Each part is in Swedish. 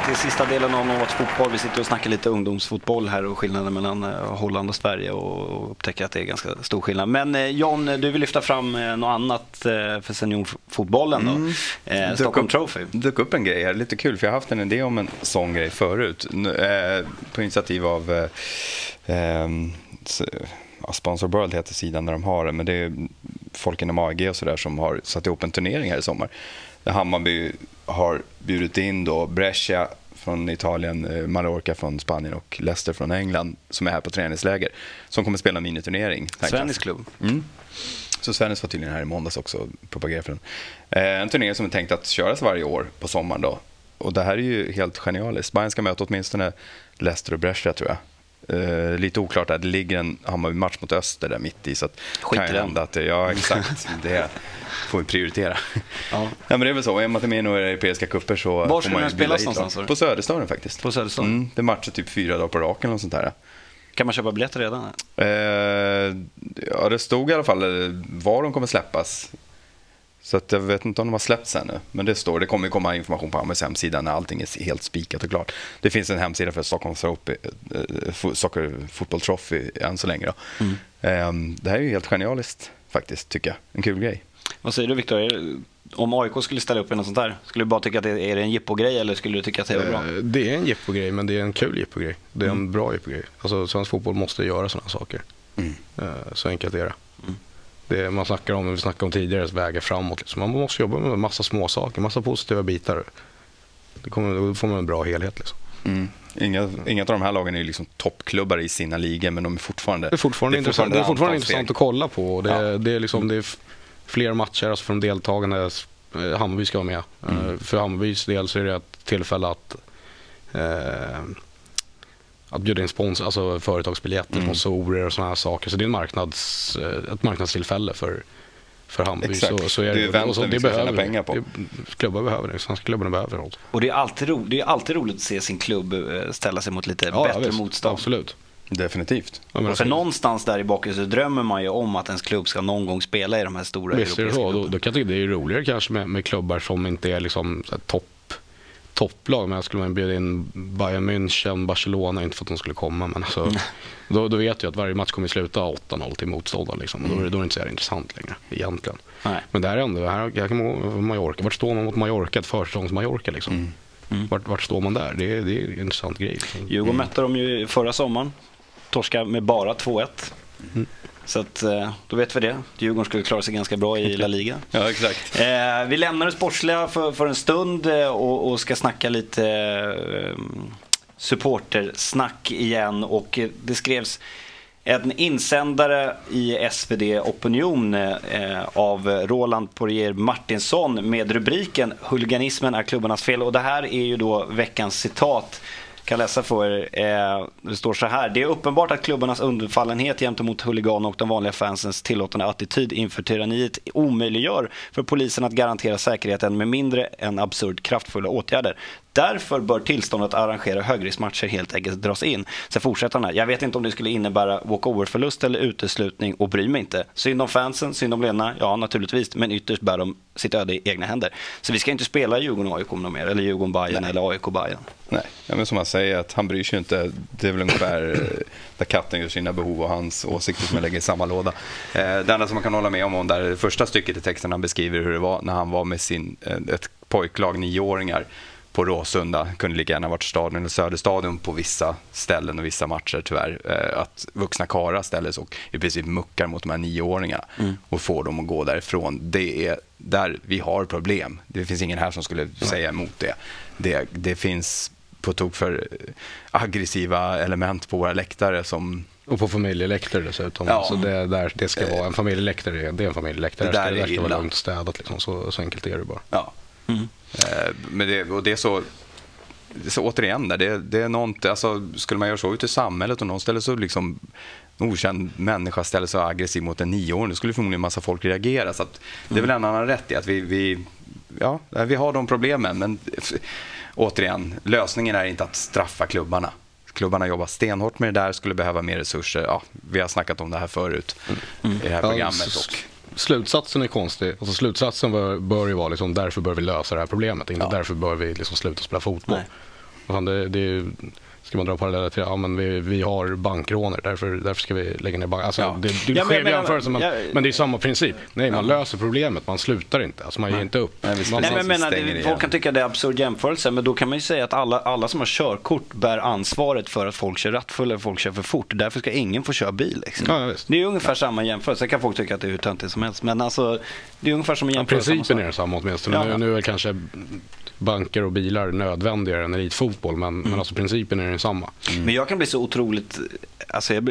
välkomna till sista delen av Något Fotboll. Vi sitter och snackar lite ungdomsfotboll här och skillnaden mellan eh, Holland och Sverige och upptäcker att det är ganska stor skillnad. Men eh, John, du vill lyfta fram eh, något annat för seniorfotbollen då? Mm. Stockholm upp, Trophy. Dök upp en grej här, lite kul för jag har haft en idé om en sån grej förut. På initiativ av eh, Sponsor World heter sidan där de har det, men det är folk inom AEG och sådär som har satt ihop en turnering här i sommar. Hammarby har bjudit in då Brescia från Italien, eh, Mallorca från Spanien och Leicester från England som är här på träningsläger. Som kommer spela miniturnering. Svennis klubb. Mm. Så Svennis var tydligen här i måndags också och propagerade för den. Eh, en turnering som är tänkt att köras varje år på sommaren då. Och det här är ju helt genialiskt. Bayern ska möta åtminstone Leicester och Brescia tror jag. Uh, lite oklart att det ligger en Hammarby-match mot Öster där mitt i. Så att Skit kan hända att det, Ja, exakt. det får vi prioritera. Ja. ja. men det är väl så. Är man inte med i några europeiska cuper så Var ska den spelas någonstans? På Söderstaden faktiskt. På Söderstaden? Mm, det är matcher typ fyra dagar på raken och sånt där. Kan man köpa biljetter redan? Uh, ja, det stod i alla fall eh, var de kommer släppas. Så att jag vet inte om de har släppts ännu. Men det står, det kommer komma information på Hammarbys hemsida när allting är helt spikat och klart. Det finns en hemsida för Stockholm Soccer Football Trophy än så länge. Då. Mm. Ähm, det här är ju helt genialiskt faktiskt, tycker jag. En kul grej. Vad säger du Viktor? Om AIK skulle ställa upp i något sånt där, skulle du bara tycka att det är en jippogrej eller skulle du tycka att det är bra? Det är en jippogrej, men det är en kul jippogrej. Det är en mm. bra jippogrej. Alltså, svensk fotboll måste göra sådana saker. Mm. Så enkelt är det. Det man snackar om, vi snackade om tidigare, vägar framåt. Liksom. Man måste jobba med massa små saker, massa positiva bitar. Det kommer, då får man en bra helhet. Liksom. Mm. Inga, inga av de här lagen är liksom toppklubbar i sina ligor, men de är fortfarande... Det är fortfarande, det är fortfarande intressant, det är fortfarande intressant att kolla på. Det, ja. det, är, liksom, det är fler matcher alltså för de deltagande. Eh, Hammarby ska vara med. Mm. Uh, för Hammarbys del så är det ett tillfälle att uh, att bjuda in spons, alltså företagsbiljetter, mm. sponsorer och sådana här saker. Så det är en marknads, eh, ett marknadstillfälle för, för Hammarby. Exakt. Så, så är det, är det, så, det behöver pengar på. Det, klubbar behöver det, svenska klubbarna behöver det. Och det är, alltid ro, det är alltid roligt att se sin klubb eh, ställa sig mot lite ja, bättre ja, motstånd. Absolut. Definitivt. Ja, för någonstans där i bakgrunden så drömmer man ju om att ens klubb ska någon gång spela i de här stora Visst europeiska är det så. Då, då kan jag tycka det är roligare kanske med, med klubbar som inte är liksom topp topplag, men jag skulle bjuda in Bayern München, Barcelona, inte för att de skulle komma, men alltså, mm. då, då vet jag att varje match kommer sluta 8-0 till motståndaren. Liksom. Mm. Då, är det inte så intressant längre egentligen. Nej. Men det här är ändå, här, jag kan Mallorca, vart står man mot Mallorca, ett försäsongs-Mallorca liksom? Mm. Mm. Vart, vart, står man där? Det är, det är en intressant grej. Liksom. Djurgården mötte de ju förra sommaren. Torska med bara 2-1. Mm. Så att, eh, då vet vi det. Djurgården skulle klara sig ganska bra i La Liga. ja, exakt. Eh, vi lämnar det sportsliga för, för en stund eh, och, och ska snacka lite eh, supportersnack igen. Och det skrevs en insändare i SvD Opinion eh, av Roland Poirier Martinsson med rubriken “Huliganismen är klubbarnas fel” och det här är ju då veckans citat kan läsa för er. Eh, det står så här. Det är uppenbart att klubbarnas undfallenhet gentemot huliganer och de vanliga fansens tillåtande attityd inför tyranniet omöjliggör för polisen att garantera säkerheten med mindre än absurd kraftfulla åtgärder. Därför bör tillståndet att arrangera högriskmatcher helt enkelt dras in. Sen fortsätter han här. Jag vet inte om det skulle innebära walkover-förlust eller uteslutning och bryr mig inte. Synd om fansen, synd om ledarna, ja naturligtvis, men ytterst bär de sitt öde i egna händer. Så vi ska inte spela Djurgården AIK någon mer, eller Djurgården Bayern eller AIK Bayern. Nej, ja, men som han säger, att han bryr sig inte. Det är väl ungefär eh, där katten gör sina behov och hans åsikter som jag lägger i samma låda. Eh, det enda som man kan hålla med om, om där, det första stycket i texten han beskriver hur det var när han var med sin, eh, ett pojklag, nioåringar, på Råsunda. Kunde lika gärna varit staden eller Söderstadion på vissa ställen och vissa matcher tyvärr. Eh, att vuxna karlar ställer sig och i princip muckar mot de här nioåringarna mm. och får dem att gå därifrån. Det är där vi har problem. Det finns ingen här som skulle säga emot det. Det, det finns på tok för aggressiva element på våra läktare som och på familjeläktare dessutom. Ja. Så det, där, det ska vara en familjeläktare. Det är en familjeläktare. Det där, det där ska, vara lugnt städat. Liksom. Så, så enkelt är det bara. Ja. Mm. Eh, men det, och det är så, så återigen, där, det, det är något, alltså, skulle man göra så ute i samhället och någon ställer så liksom okänd människa ställer sig aggressiv mot en nioåring, då skulle förmodligen en massa folk reagera. Så det är väl en annan rätt i att vi, vi, ja, vi har de problemen. Men återigen, lösningen är inte att straffa klubbarna. Klubbarna jobbar stenhårt med det där, skulle behöva mer resurser. Ja, vi har snackat om det här förut mm. i det här programmet. Och slutsatsen är konstig. Alltså, slutsatsen bör, bör ju vara liksom, därför bör vi lösa det här problemet. Inte ja. därför bör vi liksom sluta spela fotboll. Nej. Fan, det, det, ska man dra paralleller till, ja men vi, vi har bankråner, därför, därför ska vi lägga ner bank. Alltså, Ja. det, det Ja, men- men- jämförelse, men, ja. men det är samma princip. Nej, man löser problemet, man slutar inte. Alltså man ger inte upp. Nej, man, Nej, men igen. folk kan tycka det är absurd jämförelse, men då kan man ju säga att alla, alla som har körkort bär ansvaret för att folk kör rattfulla eller folk kör för fort. Därför ska ingen få köra bil. Liksom. Ja. Det är ungefär samma jämförelse. Sen kan folk tycka att det är hur töntigt som helst, men alltså, det är ungefär som en Ja, jämförelse. principen är densamma åtminstone. Ja, Nu, ja. nu är kanske banker och bilar nödvändigare än elitfotboll, men, Mm. men alltså principen är densamma. Men jag kan bli så otroligt, alltså jag,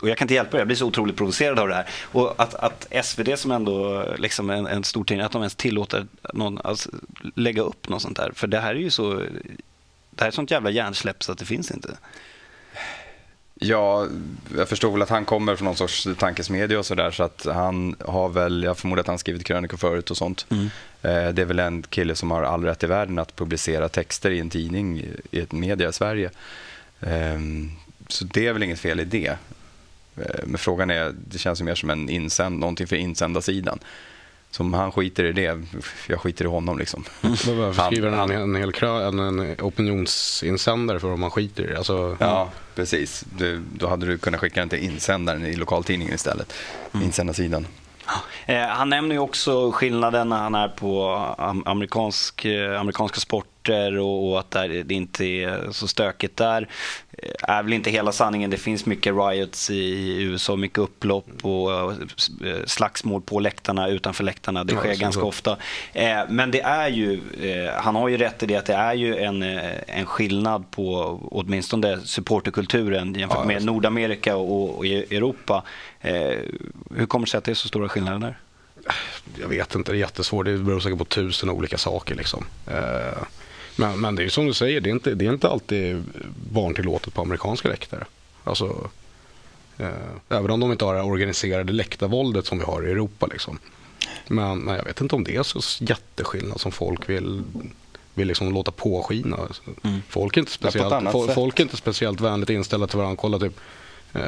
och jag kan inte hjälpa det, jag blir så otroligt provocerad av det här. Och att, att SvD som ändå liksom en, en stor tidning, att de ens tillåter någon alltså, lägga upp något sånt där. För det här är ju så, det här är sånt jävla hjärnsläpp så att det finns inte. Ja, jag förstår väl att han kommer från någon sorts tankesmedja och sådär så att han har väl, jag förmodar att han skrivit krönikor förut och sånt. Mm. Eh, Det är väl en kille som har all rätt i världen att publicera texter i en tidning i ett media i Sverige. Ehm, Så det är väl inget fel i det. Eh, Men frågan är, det känns ju mer som en insänd, någonting för insändarsidan. Så om han skiter i det, jag skiter i honom liksom. Varför Han- skriver han han- en, hel krö, en, en opinionsinsändare för vad man skiter i det? Alltså, Ja, precis. Du, då hade du kunnat skicka den till insändaren i lokaltidningen istället. Insändarsidan. Eh, han nämner ju också skillnaden när han är på am- amerikansk, eh, amerikanska sporter och, och att det inte är så stökigt där. Eh, är väl inte hela sanningen. Det finns mycket riots i USA, mycket upplopp och eh, slagsmål på läktarna, utanför läktarna. Det Ja, sker så- ganska så. ofta. Eh, men det är ju, eh, han har ju rätt i det att det är ju en, eh, en skillnad på åtminstone supporterkulturen jämfört Ja, med. Nordamerika och, och i Europa. Eh, hur kommer det sig att det är så stora skillnader där? jag vet inte, det är jättesvårt. Det beror säkert på tusen olika saker. Liksom. Men, men det är ju som du säger, det är inte, det är inte alltid barntillåtet på amerikanska läktare. Alltså, eh, även om de inte har det organiserade läktarvåldet som vi har i Europa. Liksom. Men, men jag vet inte om det är så jätteskillnad som folk vill, vill liksom låta påskina. Alltså, Folk, är inte speciellt, annat fo- sätt. folk är inte speciellt vänligt inställda till varandra. Kolla typ eh,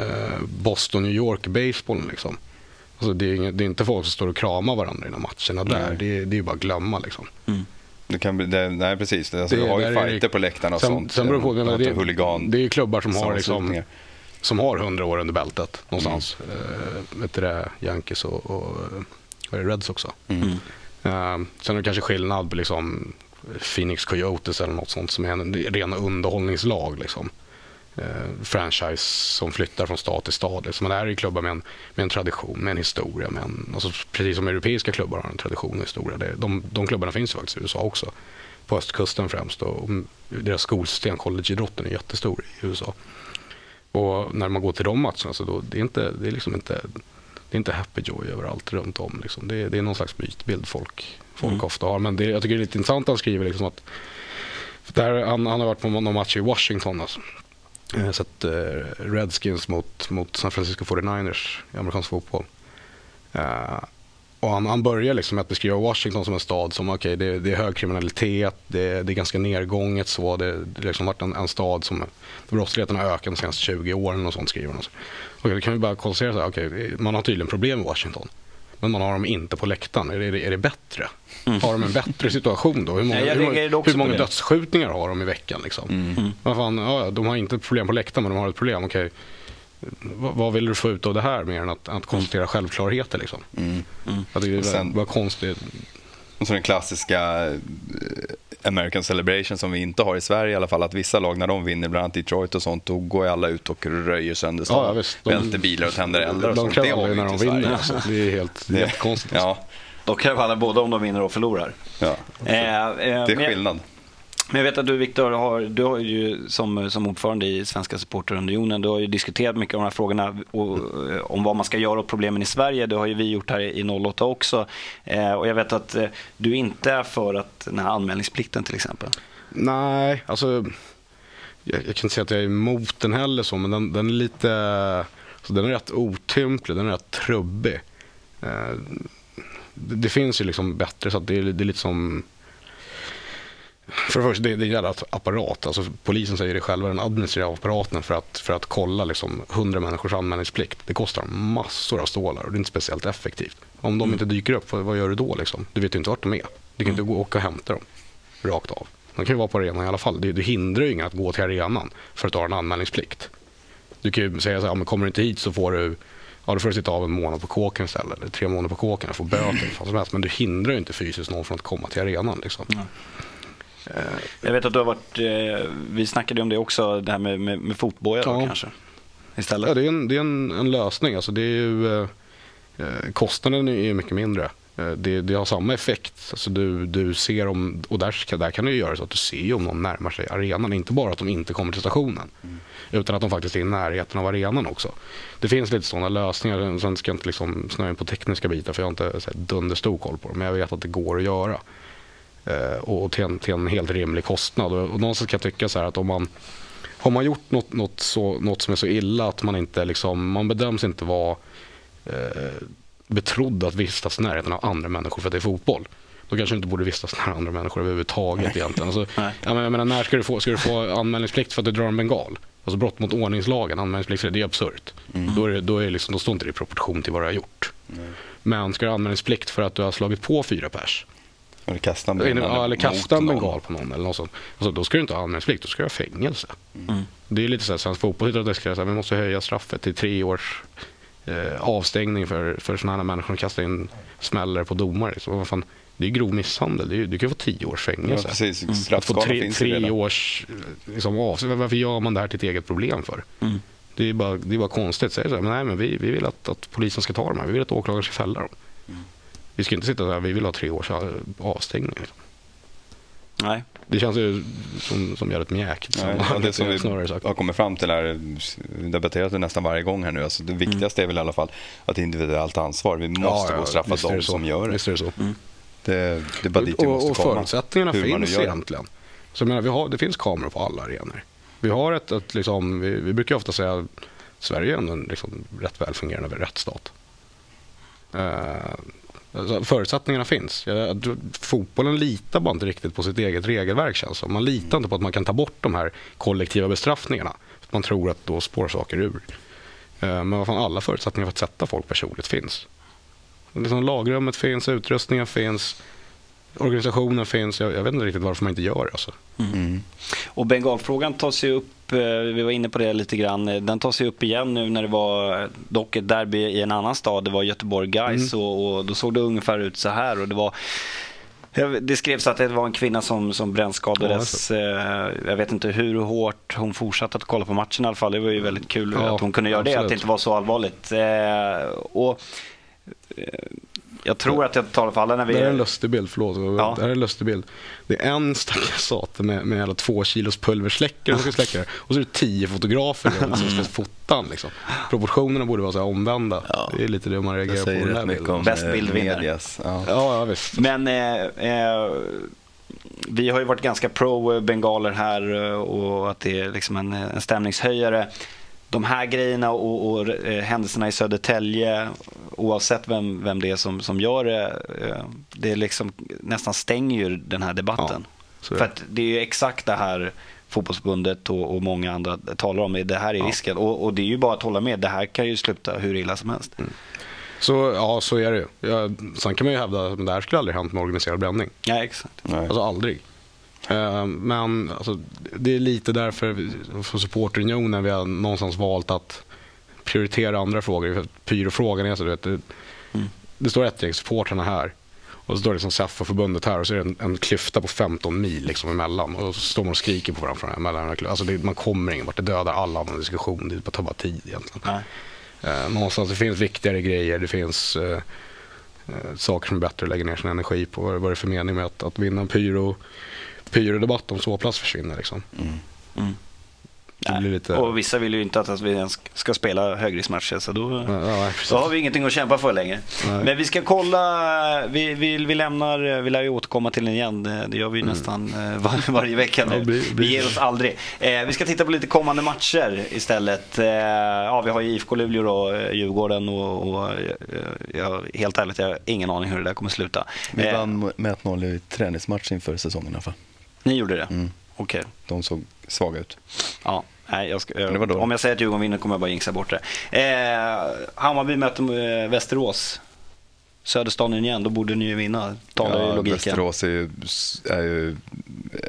Boston, New York, basebollen liksom. Alltså det, är det är inte folk som står och kramar varandra i matcherna där. Det, är- det är ju bara att glömma liksom. Det kan bli, det, nej, precis. Alltså, Det- du har ju fighter på läktarna och sen, sånt. Sen beror det på, Eh, men det, huligan, det är ju klubbar som har, liksom, som har 100 år under bältet någonstans. Vet du det, Yankees och, och eh, vad är det, Reds också. Mm. Eh, sen är det kanske skillnad på liksom Phoenix Coyotes eller något sånt som är en rena underhållningslag. Liksom. Eh, franchise som flyttar från stad till stad. Liksom. Men det här är ju klubbar med en, med en tradition, med en historia. Med en, alltså, precis som europeiska klubbar har en tradition och historia. Det, de, de klubbarna finns ju faktiskt i USA också. På östkusten främst. Och, deras skolsystem, collegeidrotten, är jättestor i USA. Och när man går till de matcherna så då, det är inte, det är liksom inte, det är inte happy joy överallt runt om. Liksom. Det, är, det är någon slags mytbild folk, folk Mm. ofta har. Men det, jag tycker det är lite intressant att han skriver liksom att där, han, han har varit på någon match i Washington. Alltså. Eh, Sett Redskins mot, mot San Francisco 49ers i amerikansk fotboll. Eh, och han, han börjar liksom med att beskriva Washington som en stad som okay, det, det är hög kriminalitet, det, det är ganska nergånget så. Det, har liksom varit en, en stad som brottsligheten har ökat de senaste 20 åren och sånt skriver han. Okej, då kan vi bara konstatera att okay, man har tydligen problem i Washington. Men man har dem inte på läktaren. Är det, är det bättre? Har de en bättre situation då? Hur många, jag hur, många- hur många dödsskjutningar har de i veckan? Liksom? Vad fan, ja, ja, de har inte problem på läktaren men de har ett problem. Okej, vad, vad vill du få ut av det här mer än att, att konstatera självklarheter? Liksom? Mm. Tycker det var konstigt. Och så den klassiska eh, American Celebration som vi inte har i Sverige i alla fall. Att vissa lag när de vinner, bland annat Detroit och sånt, då går ju alla ut och röjer sönder stan. ja, visst. De- Välter bilar och tänder eldar och De sånt. Det har vi när de vinner. Alltså. Det är helt jättekonstigt. Ja, Då kräver alla både om de vinner och förlorar. ja. Eh, eh, Det är skillnad. Men jag vet att du Viktor, har, du har ju som, som ordförande i Svenska Supporterunionen, du har ju diskuterat mycket om de här frågorna och, eh, om vad man ska göra åt problemen i Sverige. Det har ju vi gjort här i 08 också. Eh, och jag vet att eh, du inte är för att den här anmälningsplikten till exempel. Nej, alltså jag, jag kan inte säga att jag är emot den heller så, men den, den är lite, alltså, den är rätt otymplig, den är rätt trubbig. Eh, det, det finns ju liksom bättre, så att det, det är lite som för det första, det, det är en jävla apparat. Alltså, polisen säger det själva, den administrativa apparaten för att, för att kolla liksom, 100 människors anmälningsplikt. Det kostar massor av stålar och det är inte speciellt effektivt. Om Mm. de inte dyker upp, vad, vad gör du då? Liksom? Du vet ju inte vart de är. Du kan inte gå och åka och hämta dem rakt av. De kan ju vara på arenan i alla fall. Det, det hindrar ju ingen att gå till arenan för att du har en anmälningsplikt. Du kan ju säga så här, men kommer du inte hit så får du Ja, då får du sitta av en månad på kåken istället. Eller tre månader på kåken och få böter. Vad som helst. Men du hindrar ju inte fysiskt någon från att komma till arenan. Liksom. Jag vet att du har varit, eh, vi snackade om det också, det här med, med, med fotboja då, Ja. kanske? Istället? Ja, det är en, det är en, en lösning. Alltså, det är ju, eh, eh, kostnaden är ju mycket mindre. Eh, det, det har samma effekt. Alltså, du, du ser om, och där, där kan du ju göra så att du ser ju om någon närmar sig arenan. Inte bara att de inte kommer till stationen. Utan att de faktiskt är i närheten av arenan också. Det finns lite sådana lösningar. Sen ska jag inte liksom snöa in på tekniska bitar för jag har inte så här, dunderstor koll på det. Men jag vet att det går att göra. Eh, och till en, till en helt rimlig kostnad. Och, och någonstans kan jag tycka så att om man har man gjort något, något, så, något som är så illa att man inte liksom, man bedöms inte vara eh, betrodd att vistas i närheten av andra människor för att det är fotboll. Då kanske du inte borde vistas nära andra människor överhuvudtaget egentligen. Alltså, Nej. jag menar, när ska du, få, ska du få anmälningsplikt för att du drar en bengal? Alltså brott mot ordningslagen, anmälningsplikt det, det är absurt. Då, är det, då, är det liksom, då står inte det i proportion till vad du har gjort. Men ska du ha anmälningsplikt för att du har slagit på fyra pers? Eller kasta en Eller, bengal ja, eller mot kasta en bengal på någon eller något sånt. Alltså, då ska du inte ha anmälningsplikt, då ska du ha fängelse. Mm. Det är lite så här, svensk fotboll så här, vi måste höja straffet till tre års eh, avstängning för, för sådana här människor som kastar in smällare på domare. Så, vad fan, det är ju grov misshandel, det är, du kan få tio års Ja, fängelse. precis. Att få tre, tre års liksom, avstängning, varför gör man det här till ett eget problem för? Mm. Det är bara, det är bara konstigt. Säg så här, men nej, men vi, vi vill att, att polisen ska ta dem här. Vi vill att åklagaren ska fälla dem. Mm. Vi ska inte sitta där, vi vill ha tre års avstängning. Liksom. Nej. Det känns ju som, som mjäkigt. Nej, ja, det som vi har kommit fram till här, debatterat det nästan varje gång här nu. Alltså det viktigaste är väl i alla fall att individuellt ansvar. Vi måste gå och straffa de så. som gör det. Visst är det så. Det, det är bara dit vi och, måste och komma. förutsättningarna Hur finns gör egentligen. Så menar, vi har, det finns kameror på alla arenor. Vi har ett, ett liksom, vi, vi brukar ofta säga att Sverige är en liksom, rätt väl fungerande rättsstat. Uh, alltså, förutsättningarna finns. Jag, fotbollen litar bara inte riktigt på sitt eget regelverk känns som. Man litar inte på att man kan ta bort de här kollektiva bestraffningarna. För man tror att då spår saker ur. Eh, men vad fan, alla förutsättningar för att sätta folk personligt finns. Liksom lagrummet finns, utrustningen finns, organisationen finns. Jag, jag vet inte riktigt varför man inte gör det. Alltså. Mm. Och bengalfrågan tas ju upp, eh, vi var inne på det lite grann, den tas ju upp igen nu när det var dock ett derby i en annan stad, det var Göteborg Guys och, och då såg det ungefär ut så här och det var det skrevs att det var en kvinna som, som brännskadades. Ja, Eh, jag vet inte hur hårt hon fortsatte att kolla på matchen i alla fall. Det var ju väldigt kul Ja, att hon kunde göra det, att absolut. det inte var så allvarligt. Eh, och, jag tror att jag talar för alla när vi... Det här är en lustig bild, förlåt. Ja. Det här är en lustig bild. Det är en stackars sate med, med alla två kilos pulversläckare som ska släcka det. Och så är det tio fotografer som ska fota liksom. Proportionerna borde vara så här omvända. Ja. Det är lite det man reagerar på. säger i den här bilden. om Bäst eh, bild vinner. medias. Ja. Ja, ja, visst. Men eh, eh, vi har ju varit ganska pro-bengaler här eh, och att det är liksom en, en stämningshöjare. De här grejerna och, och eh, händelserna i Södertälje, oavsett vem, vem det är som, som gör det, eh, det är liksom, nästan stänger ju den här debatten. är För det. att det är ju exakt det här fotbollsförbundet och, och många andra talar om. Det här är risken. Och, och det är ju bara att hålla med. Det här kan ju sluta hur illa som helst. Så, ja, så är det ju. Ja, sen kan man ju hävda att det här skulle aldrig hänt med organiserad bränning. Ja, exakt. Nej. Alltså aldrig. Eh, Men alltså, det är lite därför vi- från supporterunionen vi har någonstans valt att prioritera andra frågor. För Pyrofrågan är så, du vet, det, det står ett gäng supportrarna här och så står det liksom SEF-förbundet här och så är det en, en klyfta på 15 mil liksom emellan. Och så står man och skriker på varandra. från den här- mellan. Alltså det, man kommer ingen vart. Det dödar all annan diskussion. Det tar bara tid egentligen. Nej. Eh, någonstans det finns viktigare grejer. Det finns eh, eh, saker som är bättre att lägga ner sin energi på. Vad är det för mening med att, att vinna en pyro, pyrodebatt om sovplats försvinner? Liksom. Mm. Det blir lite... Och vissa vill ju inte att vi ens ska spela högriskmatcher så då, Ja, då har vi ingenting att kämpa för längre. Nej. Men vi ska kolla, vi, vi, vi lämnar, vi lär ju återkomma till den igen. Det, gör vi ju nästan eh, var, varje vecka nu. Mm. Ja, blir- blir- Vi ger oss aldrig. Eh, vi ska titta på lite kommande matcher istället. Eh, ja, vi har ju IFK Luleå då, eh, Djurgården och, och eh, jag, helt ärligt, jag har ingen aning hur det där kommer sluta. Vi vann med 1-0 i träningsmatch inför säsongen i alla fall. Ni gjorde det? Mm. Okej. De såg svaga ut. Ja, nej, jag ska, om jag säger att Djurgården vinner kommer jag bara jinxa bort det. Eh, Hammarby möter eh, Västerås. Söderstadion igen, då borde ni ju vinna. Talar ju Ja, logiken. Västerås är ju, är ju...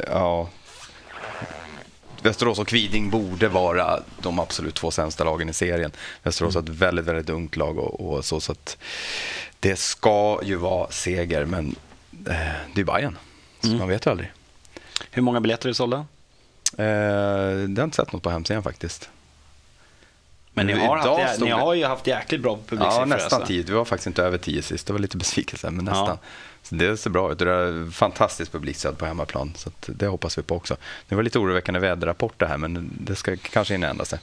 Ja. Västerås och Kviding borde vara de absolut två sämsta lagen i serien. Västerås har ett väldigt, väldigt ungt lag och, och så, så att det ska ju vara seger, men eh, det är ju Bayern. Så man vet ju aldrig. Hur många biljetter är sålda? Eh, det har inte sett något på hemsidan faktiskt. Men ni har, idag haft, stod ni har ju haft jäkligt bra publiksiffror. Ja, nästan alltså. tio. Vi var faktiskt inte över tio sist. Det var lite besvikelse, men Ja. nästan. Så det ser bra ut. Det är fantastiskt publikstöd på hemmaplan, så det hoppas vi på också. Det var lite oroväckande väderrapport det här, men det ska kanske hinna ändra sig.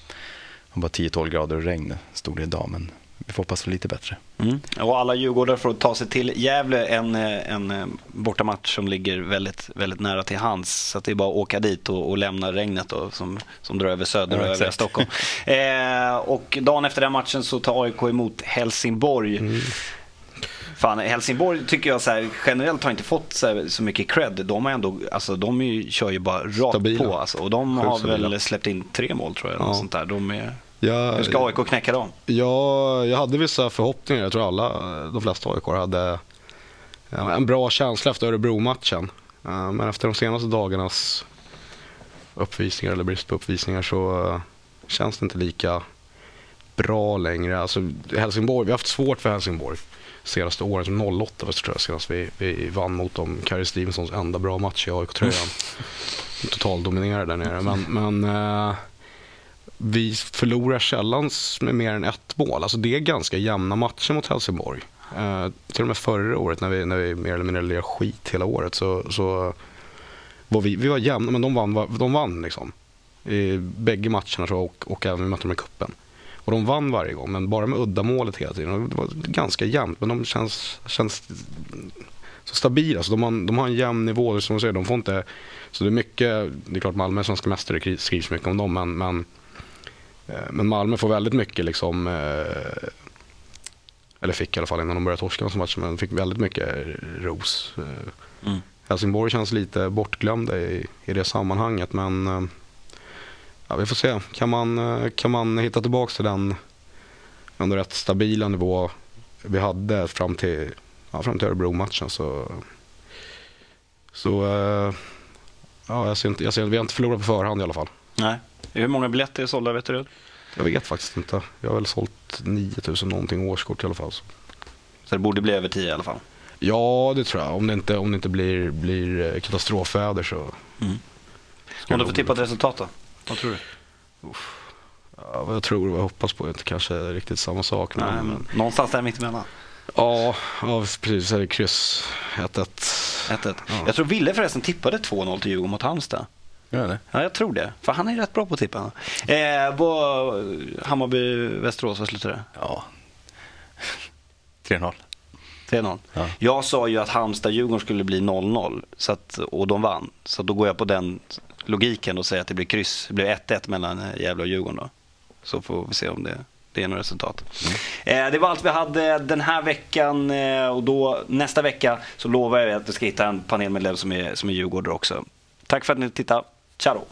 Det var bara 10-12 grader och regn stod det idag, men vi får hoppas på lite bättre. Mm. Och alla djurgårdare får ta sig till Gävle, en, en eh, bortamatch som ligger väldigt, väldigt nära till hands. Så att det är bara att åka dit och, och lämna regnet då, som, som drar över söder och Ja, övriga. Stockholm. Eh, och dagen efter den matchen så tar AIK emot Helsingborg. Mm. Fan, Helsingborg tycker jag så här, generellt har inte fått så, här, så mycket cred. De, har ändå, alltså, de är ju, kör ju bara rakt Stabila. på. Alltså, och de Sjukt har stabila. väl släppt in tre mål tror jag. Ja. Sånt där. De är, Jag, hur ska AIK knäcka dem? Ja, jag hade vissa förhoppningar. Jag tror alla, de flesta AIK hade en bra känsla efter Örebro-matchen. Men efter de senaste dagarnas uppvisningar eller brist på uppvisningar så känns det inte lika bra längre. Alltså, Helsingborg, vi har haft svårt för Helsingborg senaste åren. Som 08 var det, tror jag senast vi, vi vann mot dem. Kari Stevensons enda bra match i AIK-tröjan. Total dominerade där nere. Men, men eh, vi förlorar sällan med mer än ett mål. Alltså det är ganska jämna matcher mot Helsingborg. Eh, till och med förra året när vi, när vi mer eller mindre lirade skit hela året så, så var vi, vi var jämna, men de vann, de vann liksom. I bägge matcherna tror jag och, och även vi mötte dem i cupen. Och de vann varje gång, men bara med uddamålet hela tiden. Det var ganska jämnt, men de känns, känns så stabila. Så de, har, de har en jämn nivå, som du säger. De får inte, så det är mycket, det är klart Malmö är svenska mästare, det skrivs mycket om dem, men, men men Malmö får väldigt mycket, liksom, eh, eller fick i alla fall innan de började torska som match, men fick väldigt mycket ros. Eh, Mm. Helsingborg känns lite bortglömda i, i det sammanhanget, men eh, ja, vi får se. Kan man, eh, kan man hitta tillbaka till den ändå rätt stabila nivå vi hade fram till, ja, fram till Örebro-matchen så, så eh, ja, jag ser inte, jag ser, vi har inte förlorat på förhand i alla fall. Nej. Hur många biljetter är sålda vet du? Jag vet faktiskt inte. Jag har väl sålt 9000 någonting årskort i alla fall. Så. Så det borde bli över 10 i alla fall. Ja, det tror jag. Om det inte, om det inte blir, blir eh, katastrofväder så. Om du får tippa ett resultat då? Vad tror du? Ja, vad jag tror och vad jag hoppas på är inte kanske riktigt samma sak. Nej, Men, men någonstans där mittemellan. ja, ja, precis. Så är det kryss 1-1. 1-1. Ja. Jag tror Ville förresten tippade 2-0 till Djurgården mot Halmstad. Gör det? Ja, jag tror det. För han är rätt bra på att tippa. Eh, vad- Hammarby-Västerås, vad slutade det? Ja. 3-0. 3-0. Ja. Jag sa ju att Halmstad-Djurgården skulle bli 0-0 så att, och de vann. Så då går jag på den logiken och säger att det blir kryss. Det blir 1-1 mellan Gävle och Djurgården då. Så får vi se om det, det är något resultat. Eh, det var allt vi hade den här veckan eh, och då nästa vecka så lovar jag att vi ska hitta en panelmedlem som är, som är djurgårdare också. Tack för att ni tittade. Ciao!